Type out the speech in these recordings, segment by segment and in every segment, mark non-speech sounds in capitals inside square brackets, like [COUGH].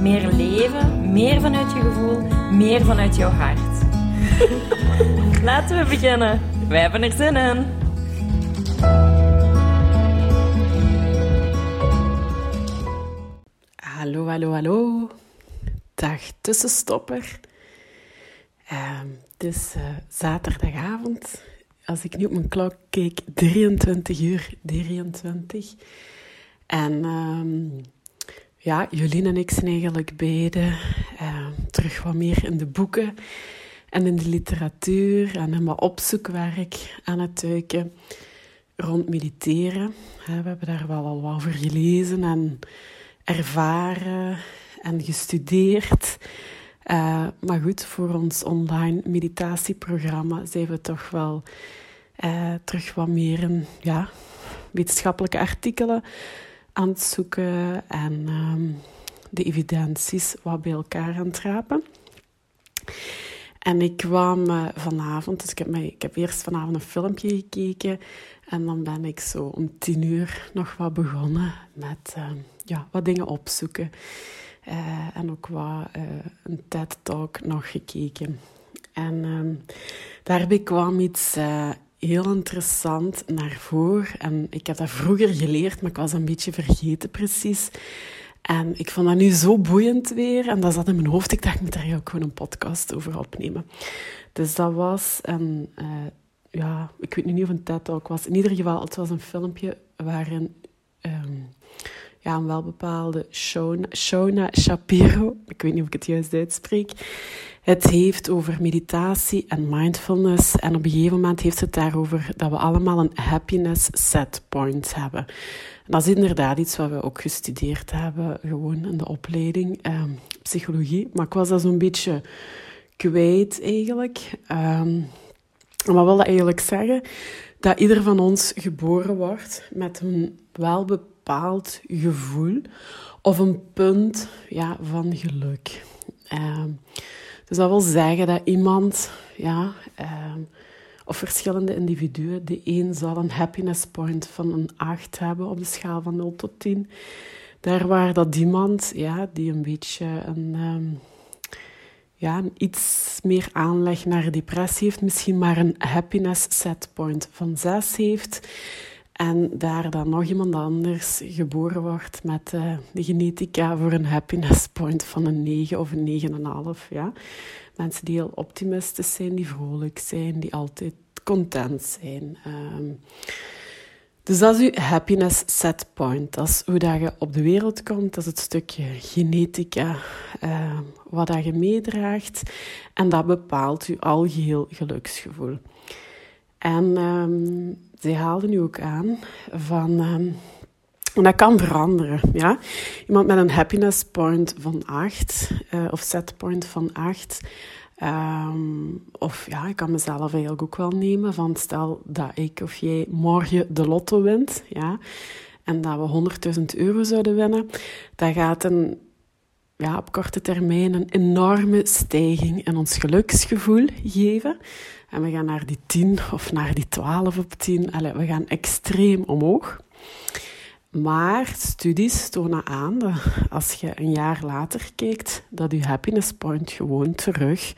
Meer leven, meer vanuit je gevoel, meer vanuit jouw hart. [LAUGHS] Laten we beginnen. Wij hebben er zin in. Hallo, hallo, hallo. Dag tussenstopper. Ehm, het is eh, zaterdagavond. Als ik nu op mijn klok keek, 23 uur 23. En ehm, ja, Jolien en ik zijn eigenlijk beide ehm, terug wat meer in de boeken en in de literatuur en in wat opzoekwerk aan het duiken rond mediteren. We hebben daar wel al wat over gelezen en ervaren en gestudeerd. Eh, maar goed, voor ons online meditatieprogramma zijn we toch wel eh, terug wat meer in ja, wetenschappelijke artikelen aan zoeken en ehm, de evidenties wat bij elkaar aan het rapen. En ik kwam vanavond, dus ik heb, mij, ik heb eerst vanavond een filmpje gekeken en dan ben ik zo om tien uur nog wat begonnen met ehm, ja, wat dingen opzoeken. Eh, en ook wat eh, een TED-talk nog gekeken. En ehm, daarbij kwam iets eh, heel interessant naar voren. En ik heb dat vroeger geleerd, maar ik was een beetje vergeten precies. En ik vond dat nu zo boeiend weer. En dat zat in mijn hoofd. Ik dacht, ik moet daar ook gewoon een podcast over opnemen. Dus dat was een... ja, ik weet niet of een TED-talk was. In ieder geval, het was een filmpje waarin... ehm, ja, een welbepaalde Shona, Shona Shapiro, ik weet niet of ik het juist uitspreek, het heeft over meditatie en mindfulness. En op een gegeven moment heeft het daarover dat we allemaal een happiness set point hebben. En dat is inderdaad iets wat we ook gestudeerd hebben, gewoon in de opleiding, eh, psychologie. Maar ik was dat zo'n beetje kwijt eigenlijk. Um, wat wil dat eigenlijk zeggen? Dat ieder van ons geboren wordt met een welbepaald gevoel of een punt ja, van geluk. Ehm, dus dat wil zeggen dat iemand, ja, ehm, of verschillende individuen, de een zal een happiness point van een 8 hebben op de schaal van 0 tot 10. Daar waar dat iemand, ja, die een beetje een, ehm, ja, een iets meer aanleg naar depressie heeft, misschien maar een happiness set point van 6 heeft. En daar dan nog iemand anders geboren wordt met uh, de genetica voor een happiness point van een 9 of een 9,5. Ja? Mensen die heel optimistisch zijn, die vrolijk zijn, die altijd content zijn. Um, dus dat is uw happiness set point. Dat is hoe dat je op de wereld komt. Dat is het stukje genetica uh, wat dat je meedraagt. En dat bepaalt uw algeheel geluksgevoel. En um, zij haalden nu ook aan van... Um, en dat kan veranderen, ja. Iemand met een happiness point van 8, uh, of set point van 8... Um, of ja, ik kan mezelf eigenlijk ook wel nemen van stel dat ik of jij morgen de lotto wint, ja, en dat we 100.000 euro zouden winnen, dat gaat een, ja, op korte termijn een enorme stijging in ons geluksgevoel geven. En we gaan naar die 10 of naar die 12 op 10. Allee, we gaan extreem omhoog. Maar studies tonen aan dat als je een jaar later kijkt, dat je happiness point gewoon terug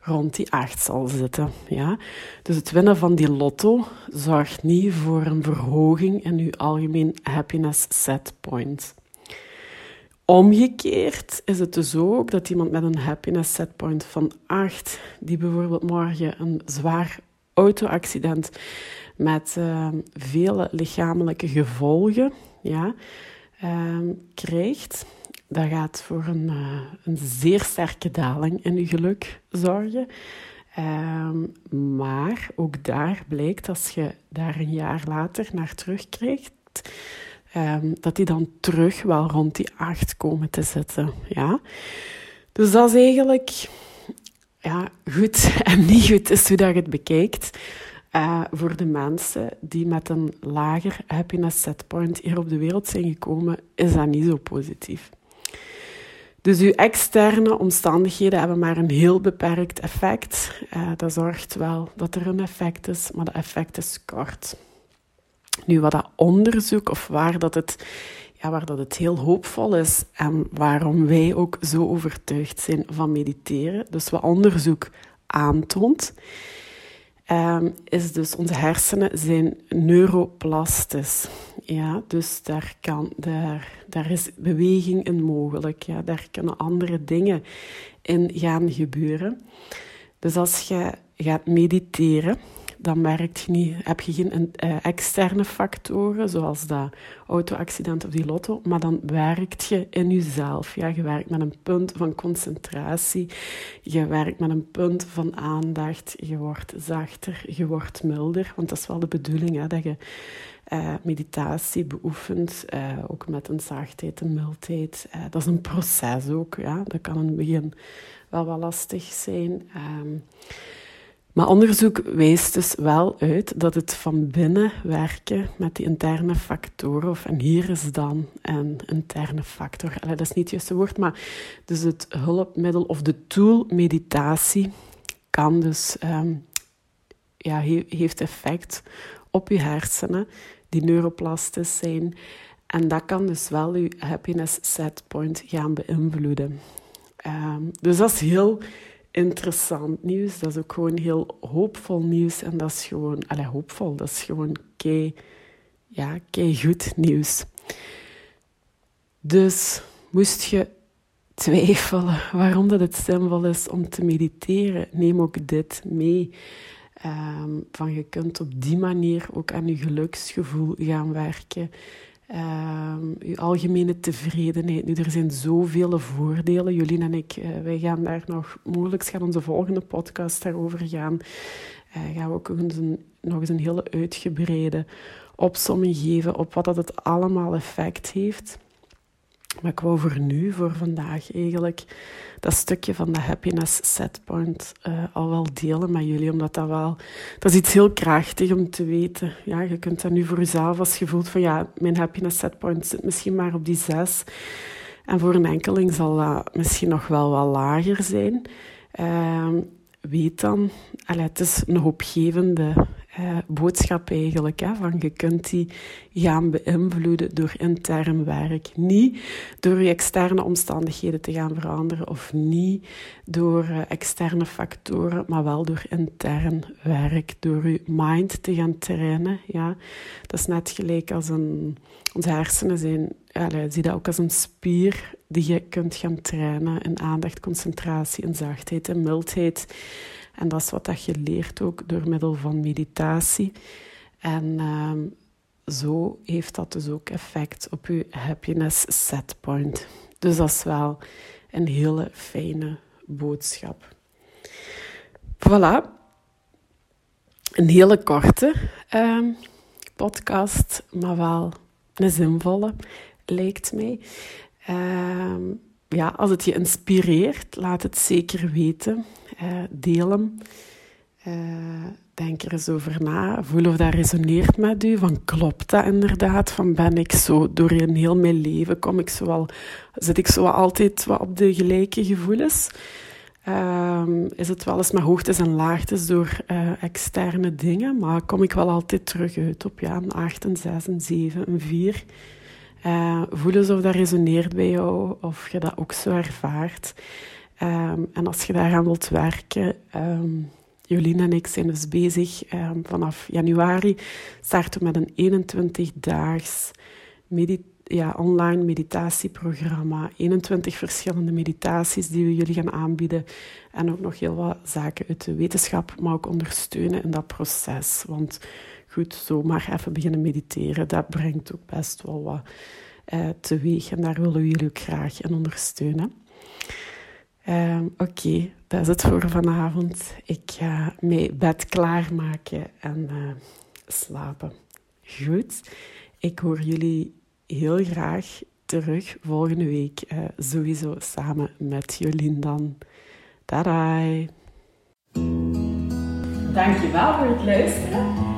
rond die 8 zal zitten. Ja? Dus het winnen van die lotto zorgt niet voor een verhoging in je algemeen happiness set point. Omgekeerd is het dus ook dat iemand met een happiness set point van 8, die bijvoorbeeld morgen een zwaar auto-accident met uh, vele lichamelijke gevolgen ja, uh, krijgt, dat gaat voor een, uh, een zeer sterke daling in je geluk zorgen. Ehm, maar ook daar blijkt, als je daar een jaar later naar terugkijkt, um, dat die dan terug wel rond die 8 komen te zitten. Ja? Dus dat is eigenlijk ja, goed [LAUGHS] en niet goed is hoe dat je het bekijkt. Uh, voor de mensen die met een lager happiness setpoint hier op de wereld zijn gekomen, is dat niet zo positief. Dus uw externe omstandigheden hebben maar een heel beperkt effect. Uh, dat zorgt wel dat er een effect is, maar dat effect is kort. Nu, wat dat onderzoek of waar dat het, ja, waar dat het heel hoopvol is en waarom wij ook zo overtuigd zijn van mediteren, dus wat onderzoek aantoont, um, is dus onze hersenen zijn neuroplastisch. Ja, dus daar, kan, daar, daar is beweging in mogelijk. Ja, daar kunnen andere dingen in gaan gebeuren. Dus als je gaat mediteren, dan merk je niet, heb je geen uh, externe factoren, zoals dat auto-accident of die lotto, maar dan werkt je in jezelf. Ja, je werkt met een punt van concentratie, je werkt met een punt van aandacht, je wordt zachter, je wordt milder, want dat is wel de bedoeling, hè, dat je uh, meditatie beoefent, uh, ook met een zachtheid, een mildheid. dat is een proces ook, ja. dat kan in het begin wel wat lastig zijn. Um, maar onderzoek wijst dus wel uit dat het van binnen werken met die interne factoren, of en hier is dan een interne factor, dat is niet het juiste woord, maar dus het hulpmiddel of de tool meditatie kan dus, um, ja, heeft effect op je hersenen, die neuroplastisch zijn. En dat kan dus wel je happiness setpoint gaan beïnvloeden. Um, dus dat is heel interessant nieuws. Dat is ook gewoon heel hoopvol nieuws. En dat is gewoon, allez, hoopvol, dat is gewoon kei, ja, kei goed nieuws. Dus moest je twijfelen [LAUGHS] waarom dat het zinvol is om te mediteren, neem ook dit mee. Um, van je kunt op die manier ook aan je geluksgevoel gaan werken. Um, uw algemene tevredenheid. Nu, er zijn zoveel voordelen. Jolien en ik, uh, wij gaan daar nog, mogelijk gaan onze volgende podcast daarover gaan. Uh, gaan we ook eens een, nog eens een hele uitgebreide opsomming geven op wat dat het allemaal effect heeft. Maar ik wou voor nu, voor vandaag eigenlijk, dat stukje van de happiness setpoint uh, al wel delen met jullie. Omdat dat wel, dat is iets heel krachtig om te weten. Ja, je kunt dat nu voor jezelf als je voelt van ja, mijn happiness setpoint zit misschien maar op die zes. En voor een enkeling zal dat misschien nog wel wat lager zijn. Uh, weet dan, allee, het is een hoopgevende uh, boodschap eigenlijk. Hè, van je kunt die gaan beïnvloeden door intern werk. Niet door je externe omstandigheden te gaan veranderen of niet door uh, externe factoren, maar wel door intern werk. Door je mind te gaan trainen. Ja. Dat is net gelijk als een... Onze hersenen zijn... Ja, zie dat ook als een spier die je kunt gaan trainen in aandacht, concentratie, in zachtheid en mildheid. En dat is wat dat je leert ook door middel van meditatie. En uh, zo heeft dat dus ook effect op je happiness setpoint. Dus dat is wel een hele fijne boodschap. Voilà. Een hele korte uh, podcast, maar wel een zinvolle, lijkt mij. Uh, ja, als het je inspireert, laat het zeker weten. Uh, deel hem. Uh, denk er eens over na. Voel of dat resoneert met u. Van klopt dat inderdaad? Van ben ik zo doorheen heel mijn leven? Kom ik zo wel, zit ik zo altijd wat op de gelijke gevoelens? Uh, is het wel eens met hoogtes en laagtes door uh, externe dingen, maar kom ik wel altijd terug uit op ja, een 8, een 6, een 7, een 4. Uh, voel eens of dat resoneert bij jou, of je dat ook zo ervaart. Um, en als je daaraan wilt werken, um, Jolien en ik zijn dus bezig. Um, vanaf januari starten we met een 21-daags medit ja, online meditatieprogramma. 21 verschillende meditaties die we jullie gaan aanbieden. En ook nog heel wat zaken uit de wetenschap, maar ook ondersteunen in dat proces. Want goed, zomaar even beginnen mediteren, dat brengt ook best wel wat uh, teweeg. En daar willen we jullie ook graag in ondersteunen. Uh, Oké, dat is het voor vanavond. Ik ga mijn bed klaarmaken en uh, slapen. Goed, ik hoor jullie heel graag terug volgende week. Uh, sowieso samen met Jolien dan. Daai! Dankjewel voor het luisteren.